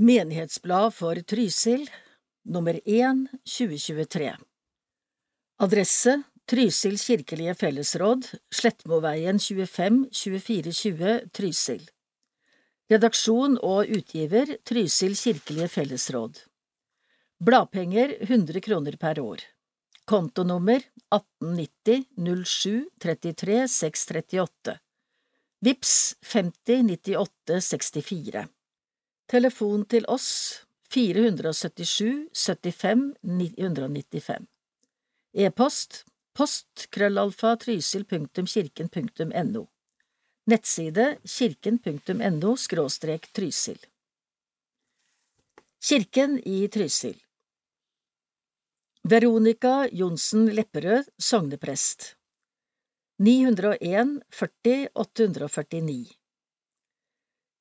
Menighetsblad for Trysil, nummer 1, 2023 Adresse Trysil kirkelige fellesråd, Slettmoveien 25 2420 Trysil. Redaksjon og utgiver Trysil kirkelige fellesråd. Bladpenger 100 kroner per år. Kontonummer 1890 07 33 638 Vips 50 98 64 Telefon til oss 477 75 995 E-post post krøllalfa trysil.kirken.no Nettside kirken.no skråstrek Trysil. Kirken i Trysil. Veronica Johnsen Lepperød, sogneprest. 901 40 849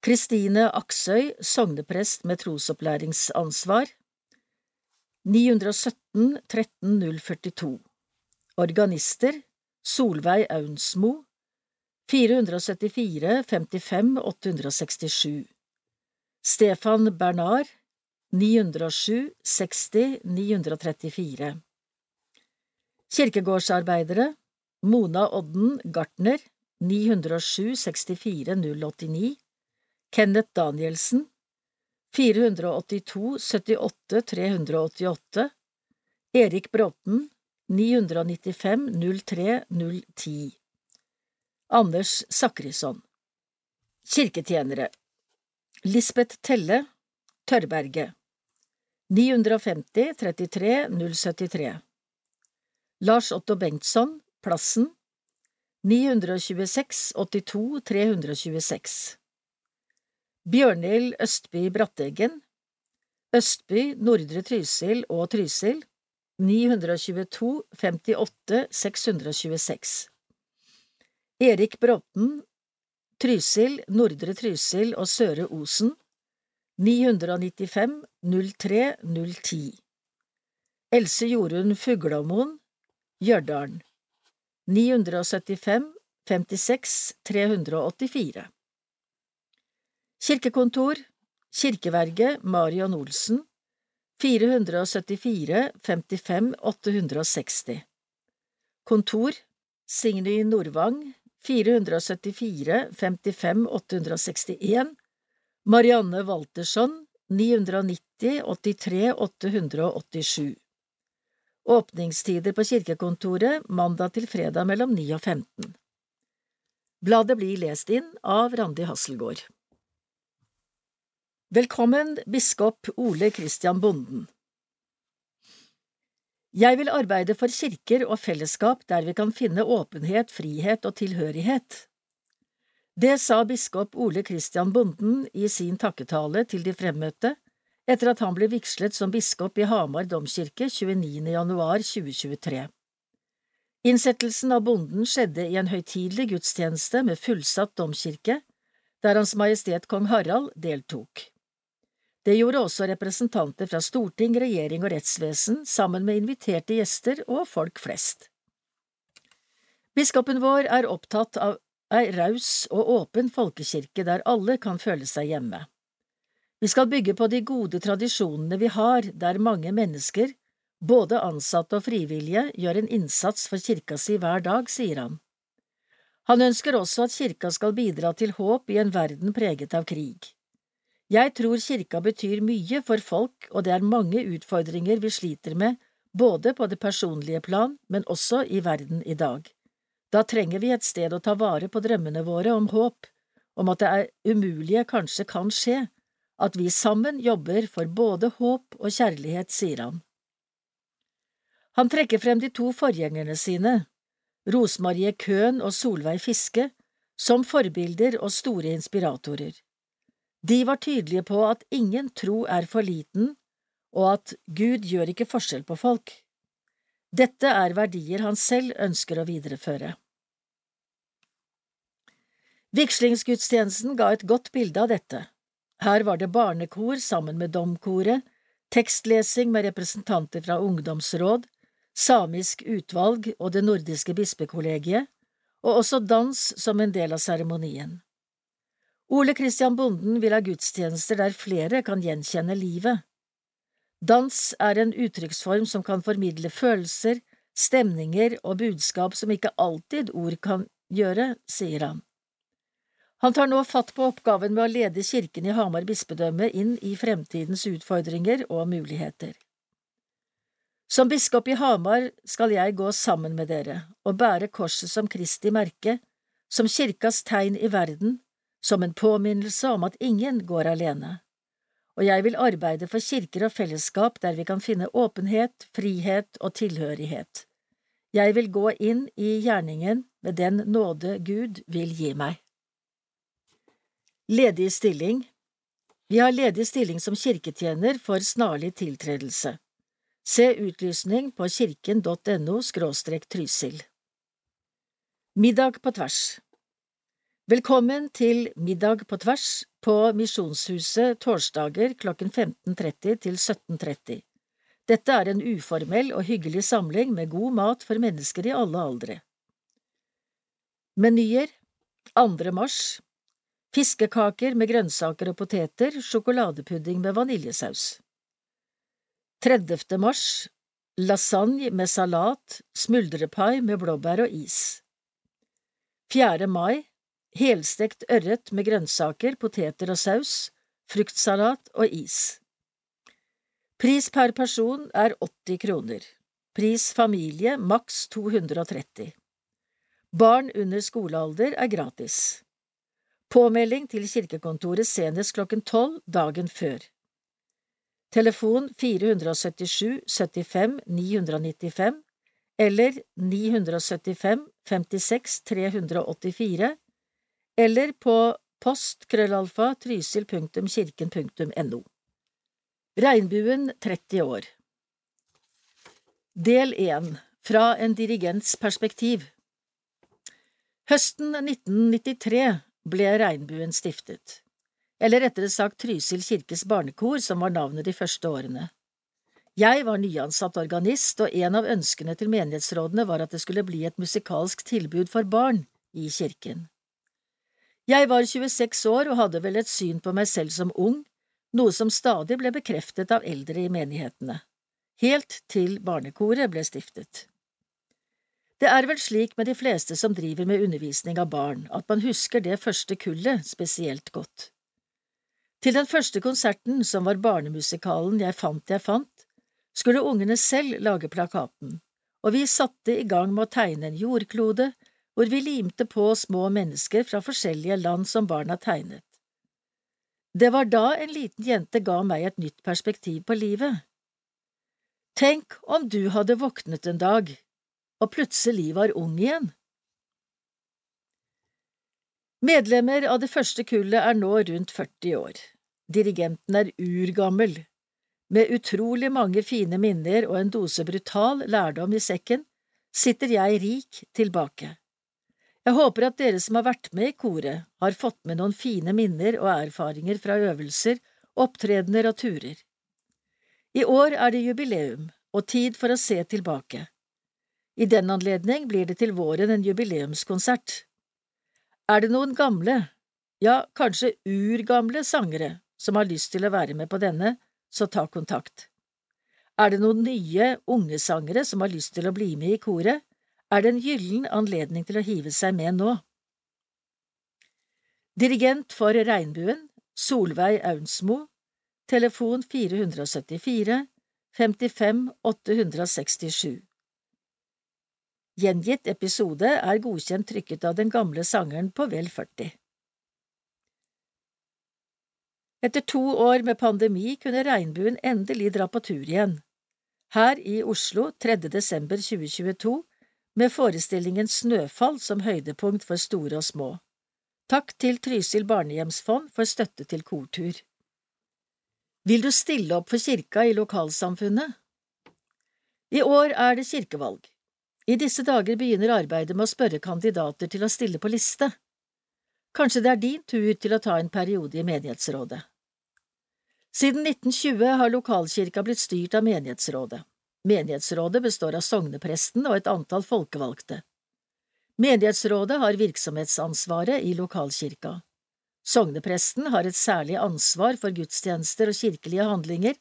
Kristine Aksøy, sogneprest med trosopplæringsansvar. 917 13042 Organister Solveig Aunsmo. 474 55 867 Stefan Bernard 907 60 934 Kirkegårdsarbeidere Mona Odden Gartner 907 64 089 Kenneth Danielsen. 482 78 388 Erik Bråten. 995 03 010 Anders Sakrisson. Kirketjenere. Lisbeth Telle. Tørrberget 950 33 073 Lars Otto Bengtsson. Plassen. 926 82 326 Bjørnhild Østby Bratteggen Østby, Nordre Trysil og Trysil 922 58 626 Erik Bråten Trysil, Nordre Trysil og Søre Osen 995 03 010 Else Jorunn Fuglamoen Gjørdalen 975 56 384 Kirkekontor Kirkeverget Marion Olsen 474 55 860 Kontor Signy Nordvang 474 55 861 Marianne Waltersson 990 83 887 Åpningstider på kirkekontoret mandag til fredag mellom 9 og 15 Bladet blir lest inn av Randi Hasselgaard. Velkommen, biskop Ole Christian Bonden. Jeg vil arbeide for kirker og fellesskap der vi kan finne åpenhet, frihet og tilhørighet. Det sa biskop Ole Christian Bonden i sin takketale til de fremmøtte etter at han ble vigslet som biskop i Hamar domkirke 29. januar 2023. Innsettelsen av bonden skjedde i en høytidelig gudstjeneste med fullsatt domkirke, der Hans Majestet Kong Harald deltok. Det gjorde også representanter fra storting, regjering og rettsvesen, sammen med inviterte gjester og folk flest. Biskopen vår er opptatt av ei raus og åpen folkekirke der alle kan føle seg hjemme. Vi skal bygge på de gode tradisjonene vi har, der mange mennesker, både ansatte og frivillige, gjør en innsats for kirka si hver dag, sier han. Han ønsker også at kirka skal bidra til håp i en verden preget av krig. Jeg tror kirka betyr mye for folk, og det er mange utfordringer vi sliter med, både på det personlige plan, men også i verden i dag. Da trenger vi et sted å ta vare på drømmene våre om håp, om at det er umulige kanskje kan skje, at vi sammen jobber for både håp og kjærlighet, sier han. Han trekker frem de to forgjengerne sine, Rosmarie Køhn og Solveig Fiske, som forbilder og store inspiratorer. De var tydelige på at ingen tro er for liten, og at Gud gjør ikke forskjell på folk. Dette er verdier han selv ønsker å videreføre. Vigslingsgudstjenesten ga et godt bilde av dette. Her var det barnekor sammen med domkoret, tekstlesing med representanter fra ungdomsråd, samisk utvalg og det nordiske bispekollegiet, og også dans som en del av seremonien. Ole Christian Bonden vil ha gudstjenester der flere kan gjenkjenne livet. Dans er en uttrykksform som kan formidle følelser, stemninger og budskap som ikke alltid ord kan gjøre, sier han. Han tar nå fatt på oppgaven med å lede kirken i Hamar bispedømme inn i fremtidens utfordringer og muligheter. Som biskop i Hamar skal jeg gå sammen med dere og bære korset som Kristi merke, som kirkas tegn i verden, som en påminnelse om at ingen går alene og jeg vil arbeide for kirker og fellesskap der vi kan finne åpenhet, frihet og tilhørighet. Jeg vil gå inn i gjerningen med den nåde Gud vil gi meg. Ledig stilling Vi har ledig stilling som kirketjener for snarlig tiltredelse. Se utlysning på kirken.no – Trysil. Middag på tvers Velkommen til Middag på tvers på Misjonshuset torsdager klokken 15.30 til 17.30. Dette er en uformell og hyggelig samling med god mat for mennesker i alle aldre. Menyer 2. mars Fiskekaker med grønnsaker og poteter, sjokoladepudding med vaniljesaus. 30. mars Lasagne med salat, smuldrepai med blåbær og is. 4. mai helstekt ørret med grønnsaker, poteter og saus, fruktsalat og is. Pris per person er 80 kroner. Pris familie maks 230. Barn under skolealder er gratis. Påmelding til kirkekontoret senest klokken tolv dagen før. Telefon 477 75 995 eller 975 56 384 eller på post krøllalfa trysil.kirken.no. Regnbuen 30 år Del 1 Fra en dirigents perspektiv Høsten 1993 ble Regnbuen stiftet, eller rettere sagt Trysil kirkes barnekor som var navnet de første årene. Jeg var nyansatt organist, og en av ønskene til menighetsrådene var at det skulle bli et musikalsk tilbud for barn i kirken. Jeg var 26 år og hadde vel et syn på meg selv som ung, noe som stadig ble bekreftet av eldre i menighetene, helt til barnekoret ble stiftet. Det er vel slik med de fleste som driver med undervisning av barn, at man husker det første kullet spesielt godt. Til den første konserten, som var barnemusikalen Jeg fant jeg fant, skulle ungene selv lage plakaten, og vi satte i gang med å tegne en jordklode, hvor vi limte på små mennesker fra forskjellige land som barna tegnet. Det var da en liten jente ga meg et nytt perspektiv på livet. Tenk om du hadde våknet en dag og plutselig var ung igjen. Medlemmer av det første kullet er nå rundt 40 år. Dirigenten er urgammel. Med utrolig mange fine minner og en dose brutal lærdom i sekken sitter jeg rik tilbake. Jeg håper at dere som har vært med i koret, har fått med noen fine minner og erfaringer fra øvelser, opptredener og turer. I år er det jubileum og tid for å se tilbake. I den anledning blir det til våren en jubileumskonsert. Er det noen gamle, ja, kanskje urgamle sangere som har lyst til å være med på denne, så ta kontakt. Er det noen nye, unge sangere som har lyst til å bli med i koret, er det en gyllen anledning til å hive seg med nå. Dirigent for Regnbuen, Solveig Aunsmo, telefon 474 55 867 Gjengitt episode er godkjent trykket av den gamle sangeren på vel 40. Etter to år med pandemi kunne Regnbuen endelig dra på tur igjen. Her i Oslo 3. desember 2022 med forestillingen Snøfall som høydepunkt for store og små. Takk til Trysil barnehjemsfond for støtte til kortur. Vil du stille opp for kirka i lokalsamfunnet? I år er det kirkevalg. I disse dager begynner arbeidet med å spørre kandidater til å stille på liste. Kanskje det er din tur til å ta en periode i menighetsrådet. Siden 1920 har lokalkirka blitt styrt av menighetsrådet. Menighetsrådet består av sognepresten og et antall folkevalgte. Menighetsrådet har virksomhetsansvaret i lokalkirka. Sognepresten har et særlig ansvar for gudstjenester og kirkelige handlinger,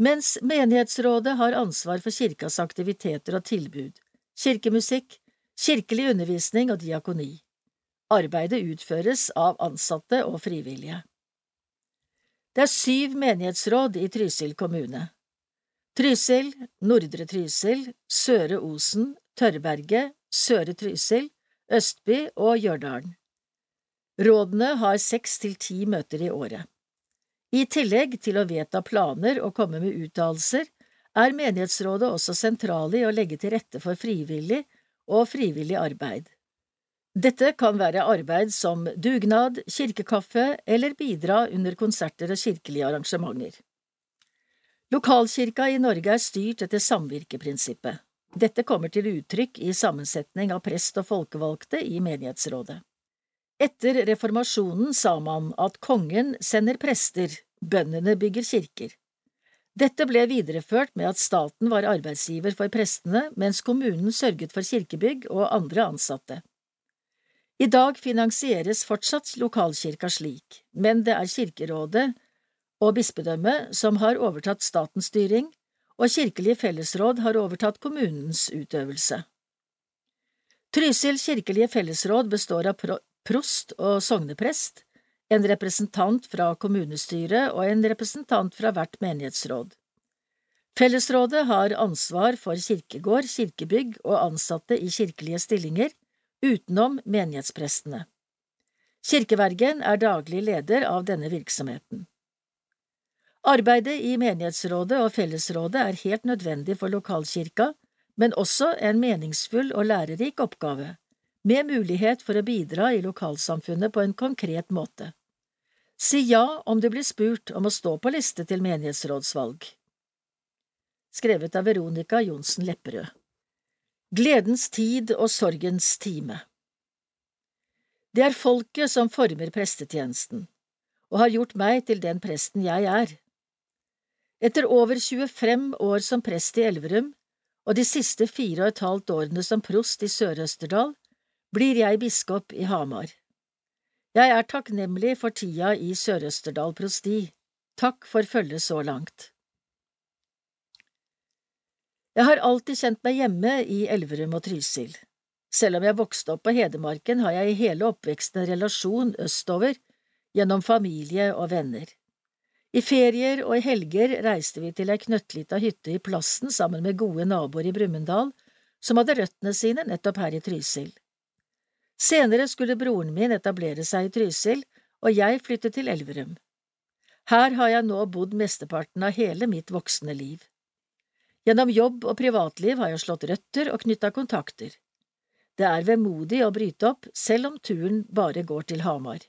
mens menighetsrådet har ansvar for kirkas aktiviteter og tilbud, kirkemusikk, kirkelig undervisning og diakoni. Arbeidet utføres av ansatte og frivillige. Det er syv menighetsråd i Trysil kommune. Trysil, Nordre Trysil, Søre Osen, Tørrberget, Søre Trysil, Østby og Gjørdalen. Rådene har seks til ti møter i året. I tillegg til å vedta planer og komme med uttalelser, er menighetsrådet også sentrale i å legge til rette for frivillig og frivillig arbeid. Dette kan være arbeid som dugnad, kirkekaffe eller bidra under konserter og kirkelige arrangementer. Lokalkirka i Norge er styrt etter samvirkeprinsippet. Dette kommer til uttrykk i sammensetning av prest og folkevalgte i menighetsrådet. Etter reformasjonen sa man at kongen sender prester, bøndene bygger kirker. Dette ble videreført med at staten var arbeidsgiver for prestene, mens kommunen sørget for kirkebygg og andre ansatte. I dag finansieres fortsatt lokalkirka slik, men det er Kirkerådet og bispedømmet som har overtatt statens styring, og Kirkelig fellesråd har overtatt kommunens utøvelse. Trysil kirkelige fellesråd består av prost og sogneprest, en representant fra kommunestyret og en representant fra hvert menighetsråd. Fellesrådet har ansvar for kirkegård, kirkebygg og ansatte i kirkelige stillinger, utenom menighetsprestene. Kirkevergen er daglig leder av denne virksomheten. Arbeidet i menighetsrådet og fellesrådet er helt nødvendig for lokalkirka, men også en meningsfull og lærerik oppgave, med mulighet for å bidra i lokalsamfunnet på en konkret måte. Si ja om du blir spurt om å stå på liste til menighetsrådsvalg. Skrevet av Veronica Johnsen Lepperød Gledens tid og sorgens time Det er folket som former prestetjenesten, og har gjort meg til den presten jeg er. Etter over 25 år som prest i Elverum og de siste fire og et halvt årene som prost i Sør-Østerdal, blir jeg biskop i Hamar. Jeg er takknemlig for tida i Sør-Østerdal prosti. Takk for følget så langt. Jeg har alltid kjent meg hjemme i Elverum og Trysil. Selv om jeg vokste opp på Hedmarken, har jeg i hele oppveksten en relasjon østover, gjennom familie og venner. I ferier og i helger reiste vi til ei knøttlita hytte i Plassen sammen med gode naboer i Brumunddal, som hadde røttene sine nettopp her i Trysil. Senere skulle broren min etablere seg i Trysil, og jeg flyttet til Elverum. Her har jeg nå bodd mesteparten av hele mitt voksne liv. Gjennom jobb og privatliv har jeg slått røtter og knytta kontakter. Det er vemodig å bryte opp, selv om turen bare går til Hamar.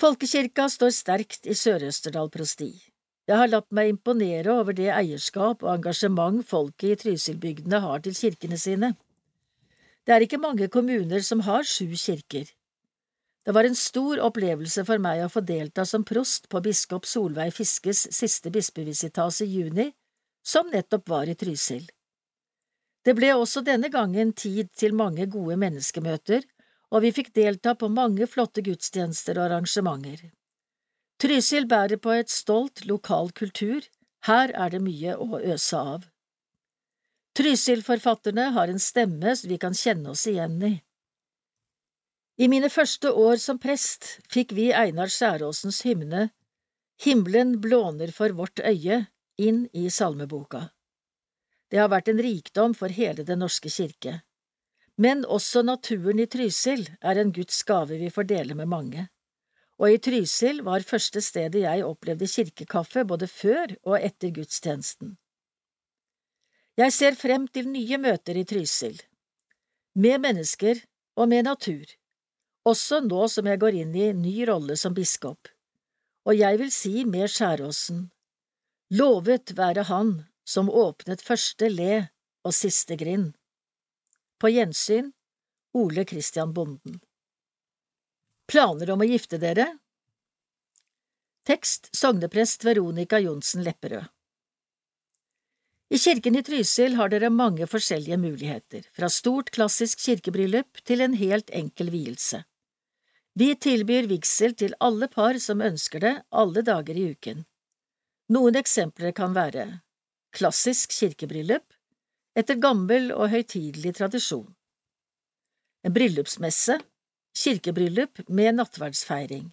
Folkekirka står sterkt i Sør-Østerdal prosti. Jeg har latt meg imponere over det eierskap og engasjement folket i Trysilbygdene har til kirkene sine. Det er ikke mange kommuner som har sju kirker. Det var en stor opplevelse for meg å få delta som prost på biskop Solveig Fiskes siste bispevisitas i juni, som nettopp var i Trysil. Det ble også denne gangen tid til mange gode menneskemøter, og vi fikk delta på mange flotte gudstjenester og arrangementer. Trysil bærer på et stolt lokal kultur, her er det mye å øse av. Trysil-forfatterne har en stemme vi kan kjenne oss igjen i. I mine første år som prest fikk vi Einar Skjæråsens hymne Himmelen blåner for vårt øye inn i salmeboka. Det har vært en rikdom for hele Den norske kirke. Men også naturen i Trysil er en Guds gave vi får dele med mange. Og i Trysil var første stedet jeg opplevde kirkekaffe både før og etter gudstjenesten. Jeg ser frem til nye møter i Trysil, med mennesker og med natur, også nå som jeg går inn i ny rolle som biskop, og jeg vil si med Skjæråsen, lovet være Han som åpnet første le og siste grind. På gjensyn, Ole Christian Bonden. Planer om å gifte dere? Tekst Sogneprest Veronica Johnsen Lepperød i kirken i Trysil har dere mange forskjellige muligheter, fra stort klassisk kirkebryllup til en helt enkel vielse. Vi tilbyr vigsel til alle par som ønsker det, alle dager i uken. Noen eksempler kan være klassisk kirkebryllup, etter gammel og høytidelig tradisjon, en bryllupsmesse, kirkebryllup med nattverdsfeiring,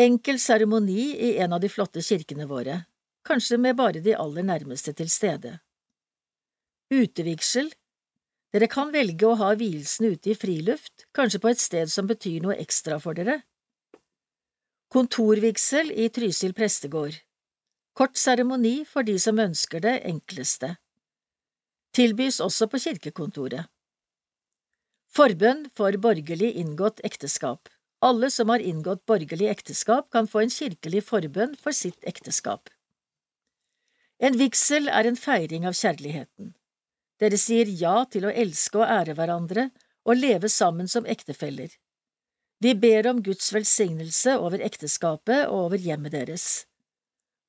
enkel seremoni i en av de flotte kirkene våre, kanskje med bare de aller nærmeste til stede, utevigsel, dere kan velge å ha vielsen ute i friluft, kanskje på et sted som betyr noe ekstra for dere. Kontorvigsel i Trysil prestegård. Kort seremoni for de som ønsker det enkleste. Tilbys også på kirkekontoret. Forbønn for borgerlig inngått ekteskap. Alle som har inngått borgerlig ekteskap, kan få en kirkelig forbønn for sitt ekteskap. En vigsel er en feiring av kjærligheten. Dere sier ja til å elske og ære hverandre og leve sammen som ektefeller. Vi ber om Guds velsignelse over ekteskapet og over hjemmet deres.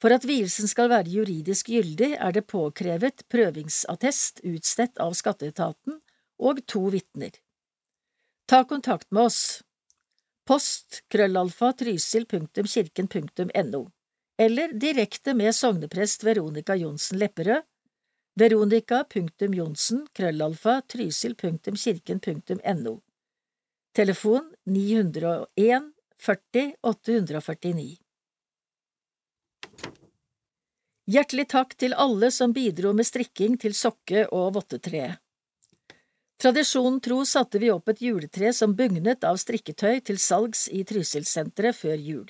For at vielsen skal være juridisk gyldig, er det påkrevet prøvingsattest utstedt av skatteetaten og to vitner. Ta kontakt med oss. Post krøllalfa trysil punktum kirken punktum no, eller direkte med sogneprest Veronica Johnsen Lepperød, veronica.johnsen krøllalfa trysil.kirken.no Telefon 901 40 849 Hjertelig takk til alle som bidro med strikking til sokke- og vottetreet. Tradisjonen tro satte vi opp et juletre som bugnet av strikketøy til salgs i Trysilsenteret før jul.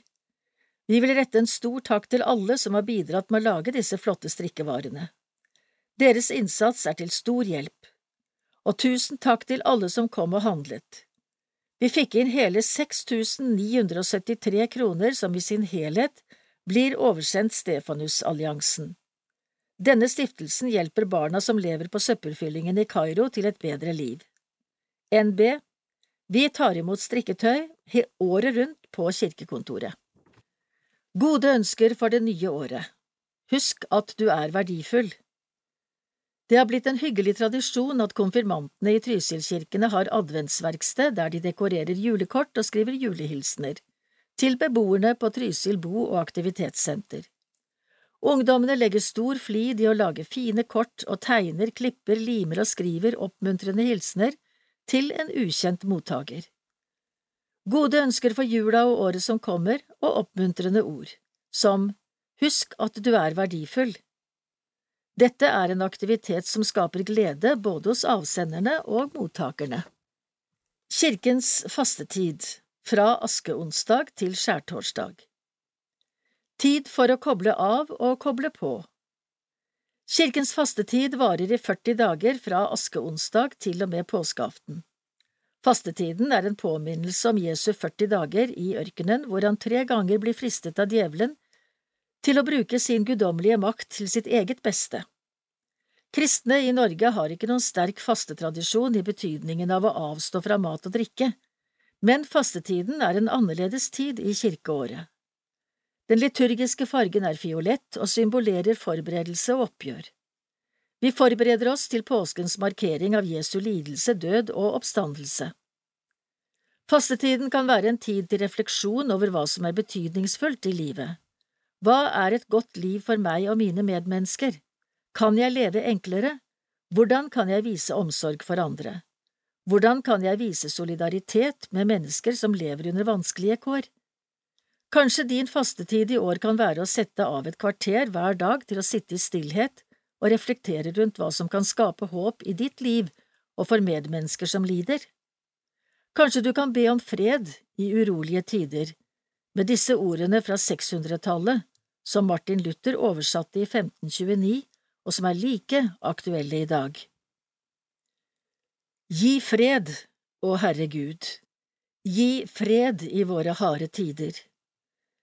Vi vil rette en stor takk til alle som har bidratt med å lage disse flotte strikkevarene. Deres innsats er til stor hjelp, og tusen takk til alle som kom og handlet. Vi fikk inn hele 6973 kroner som i sin helhet blir oversendt Stefanusalliansen. Denne stiftelsen hjelper barna som lever på søppelfyllingen i Kairo til et bedre liv. NB Vi tar imot strikketøy året rundt på kirkekontoret. Gode ønsker for det nye året. Husk at du er verdifull. Det har blitt en hyggelig tradisjon at konfirmantene i Trysilkirkene har adventsverksted der de dekorerer julekort og skriver julehilsener, til beboerne på Trysil bo- og aktivitetssenter. Ungdommene legger stor flid i å lage fine kort og tegner, klipper, limer og skriver oppmuntrende hilsener til en ukjent mottaker. Gode ønsker for jula og året som kommer, og oppmuntrende ord, som Husk at du er verdifull. Dette er en aktivitet som skaper glede både hos avsenderne og mottakerne. Kirkens fastetid fra askeonsdag til skjærtorsdag Tid for å koble av og koble på Kirkens fastetid varer i 40 dager fra askeonsdag til og med påskeaften. Fastetiden er en påminnelse om Jesu 40 dager i ørkenen hvor han tre ganger blir fristet av djevelen til å bruke sin guddommelige makt til sitt eget beste. Kristne i Norge har ikke noen sterk fastetradisjon i betydningen av å avstå fra mat og drikke, men fastetiden er en annerledes tid i kirkeåret. Den liturgiske fargen er fiolett og symbolerer forberedelse og oppgjør. Vi forbereder oss til påskens markering av Jesu lidelse, død og oppstandelse. Fastetiden kan være en tid til refleksjon over hva som er betydningsfullt i livet. Hva er et godt liv for meg og mine medmennesker? Kan jeg leve enklere? Hvordan kan jeg vise omsorg for andre? Hvordan kan jeg vise solidaritet med mennesker som lever under vanskelige kår? Kanskje din fastetid i år kan være å sette av et kvarter hver dag til å sitte i stillhet og reflektere rundt hva som kan skape håp i ditt liv og for medmennesker som lider? Kanskje du kan be om fred i urolige tider, med disse ordene fra 600-tallet, som Martin Luther oversatte i 1529, og som er like aktuelle i dag. Gi fred, å Herre Gud, gi fred i våre harde tider.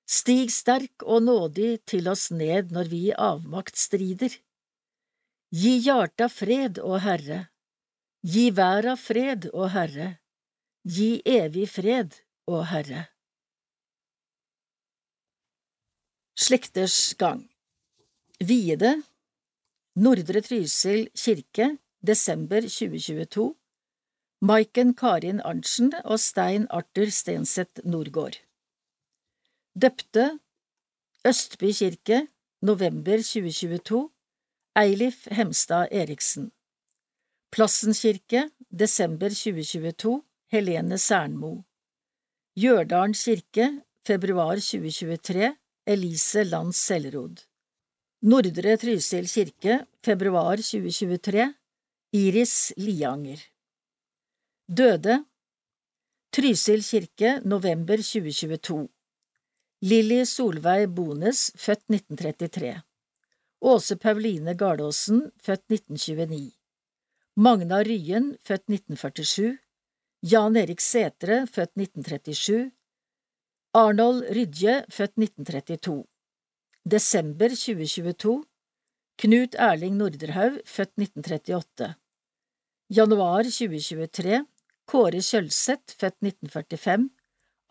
Stig sterk og nådig til oss ned når vi i avmakt strider. Gi hjarta fred, å Herre, gi verda fred, å Herre, gi evig fred, å Herre. Slekters gang Viede Nordre Trysil kirke Desember 2022 Maiken Karin Arntzen og Stein Arthur Stenseth Norgård. Døpte Østby kirke, november 2022 Eilif Hemstad Eriksen. Plassen kirke, desember 2022 Helene Sernmo. Gjørdalen kirke, februar 2023 Elise Lands Sellerod. Nordre Trysil kirke, februar 2023 Iris Lianger. Døde. Trysil kirke, november 2022 Lilly Solveig Bones, født 1933 Åse Pauline Gardåsen, født 1929 Magna Ryen, født 1947 Jan Erik Setre, født 1937 Arnold Rydje, født 1932 Desember 2022 Knut Erling Norderhaug, født 1938 Januar 2023 Kåre Kjølseth, født 1945,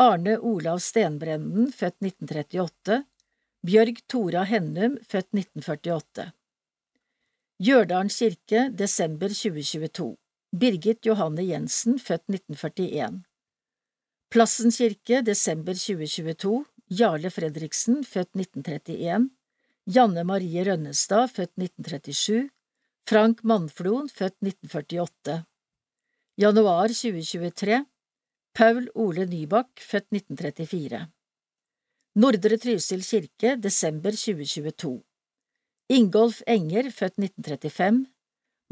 Arne Olav Stenbrenden, født 1938, Bjørg Tora Hennum, født 1948. Gjørdalen kirke, desember 2022 Birgit Johanne Jensen, født 1941. Plassen kirke, desember 2022 Jarle Fredriksen, født 1931. Janne Marie Rønnestad, født 1937. Frank Mannflon, født 1948. Januar 2023 Paul Ole Nybakk, født 1934 Nordre Trysil kirke, desember 2022 Ingolf Enger, født 1935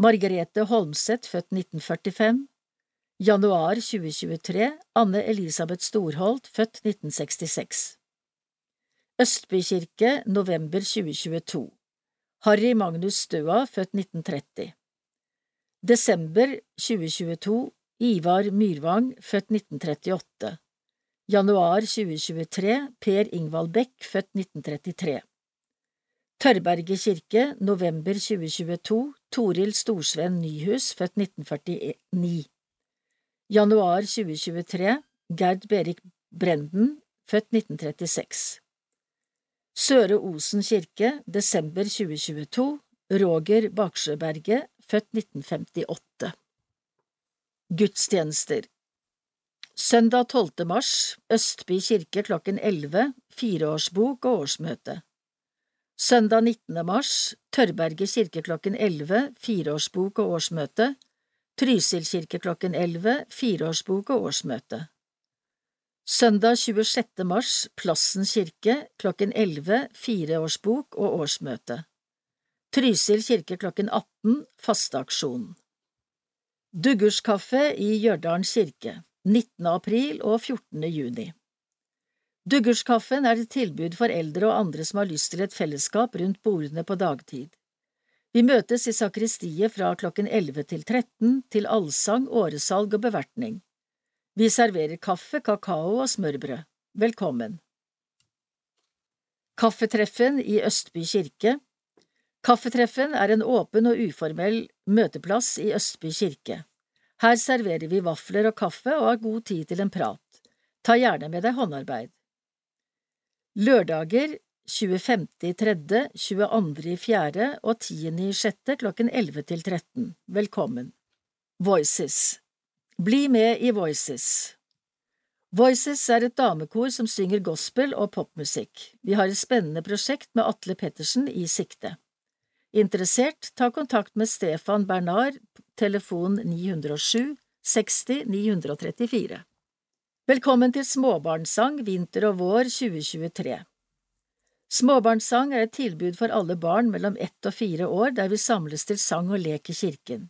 Margrethe Holmseth, født 1945 Januar 2023 Anne Elisabeth Storholt, født 1966 Østby kirke, november 2022 Harry Magnus Støa, født 1930 Desember 2022 Ivar Myrvang, født 1938 Januar 2023 Per Ingvald Beck, født 1933 Tørberget kirke, november 2022 Toril Storsveen Nyhus, født 1949 Januar 2023 Gerd Berik Brenden, født 1936 Søre Osen kirke, desember 2022 Roger Baksjøberget, født 1958. Gudstjenester Søndag 12. mars, Østby kirke klokken 11, fireårsbok og årsmøte. Søndag 19. mars, Tørberget kirke klokken 11, fireårsbok og årsmøte. Trysil kirke klokken 11, fireårsbok og årsmøte. Søndag 26. mars, Plassen kirke klokken 11, fireårsbok og årsmøte. Trysil kirke klokken 18, fasteaksjon. Duggurskaffe i Hjørdalen kirke, 19. april og 14. juni. Duggurskaffen er et tilbud for eldre og andre som har lyst til et fellesskap rundt bordene på dagtid. Vi møtes i sakristiet fra klokken 11 til 13 til allsang, åresalg og bevertning. Vi serverer kaffe, kakao og smørbrød. Velkommen. Kaffetreffen i Østby kirke Kaffetreffen er en åpen og uformell møteplass i Østby kirke. Her serverer vi vafler og kaffe og har god tid til en prat. Ta gjerne med deg håndarbeid. Lørdager 25.3., 22.4. og 10.6. klokken 11 til 13. Velkommen. Voices Bli med i Voices. Voices er et damekor som synger gospel og popmusikk. Vi har et spennende prosjekt med Atle Pettersen i sikte. Interessert, ta kontakt med Stefan Bernard, telefon 907 60 934. Velkommen til Småbarnssang vinter og vår 2023. Småbarnssang er et tilbud for alle barn mellom ett og fire år der vi samles til sang og lek i kirken.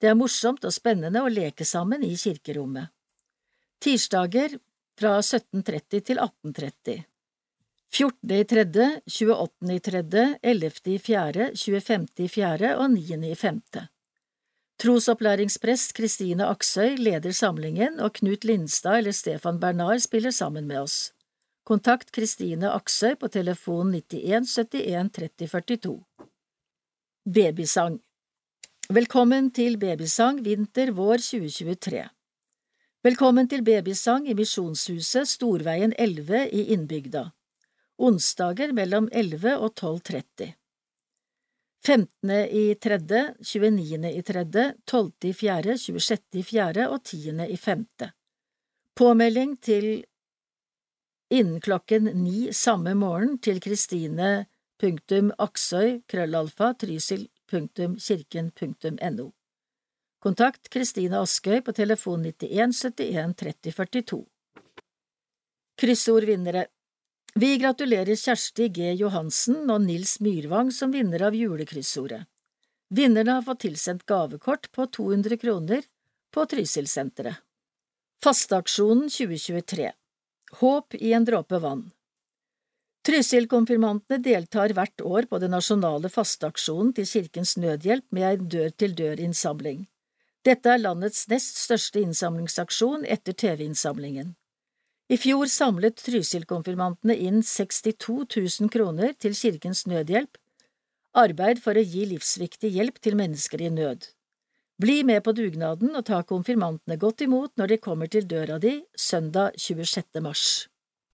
Det er morsomt og spennende å leke sammen i kirkerommet. Tirsdager fra 17.30 til 18.30. 14. i tredje, 28. i tredje, 11. i fjerde, 25. i fjerde og 9. i femte. Trosopplæringsprest Kristine Aksøy leder samlingen, og Knut Lindstad eller Stefan Bernard spiller sammen med oss. Kontakt Kristine Aksøy på telefon 91 71 30 42. Babysang Velkommen til Babysang vinter-vår 2023. Velkommen til babysang i Misjonshuset Storveien 11 i innbygda. Onsdager mellom 11 og 12.30. 15. i tredje, 29. i tredje, 12. i fjerde, 26. i fjerde og 10. i femte. Påmelding til innen klokken ni samme morgen til Kristine punktum aksøy krøllalfa trysil punktum kirken punktum no. Kontakt Kristine Askøy på telefon 91 71 30 42. Kryssordvinnere Vi gratulerer Kjersti G. Johansen og Nils Myrvang som vinner av julekryssordet. Vinnerne har fått tilsendt gavekort på 200 kroner på Trysilsenteret. Fasteaksjonen 2023 Håp i en dråpe vann Trysil-konfirmantene deltar hvert år på den nasjonale fasteaksjonen til Kirkens Nødhjelp med en dør-til-dør-innsamling. Dette er landets nest største innsamlingsaksjon etter TV-innsamlingen. I fjor samlet Trysil-konfirmantene inn 62 000 kroner til Kirkens Nødhjelp, arbeid for å gi livsviktig hjelp til mennesker i nød. Bli med på dugnaden og ta konfirmantene godt imot når de kommer til døra di søndag 26. mars.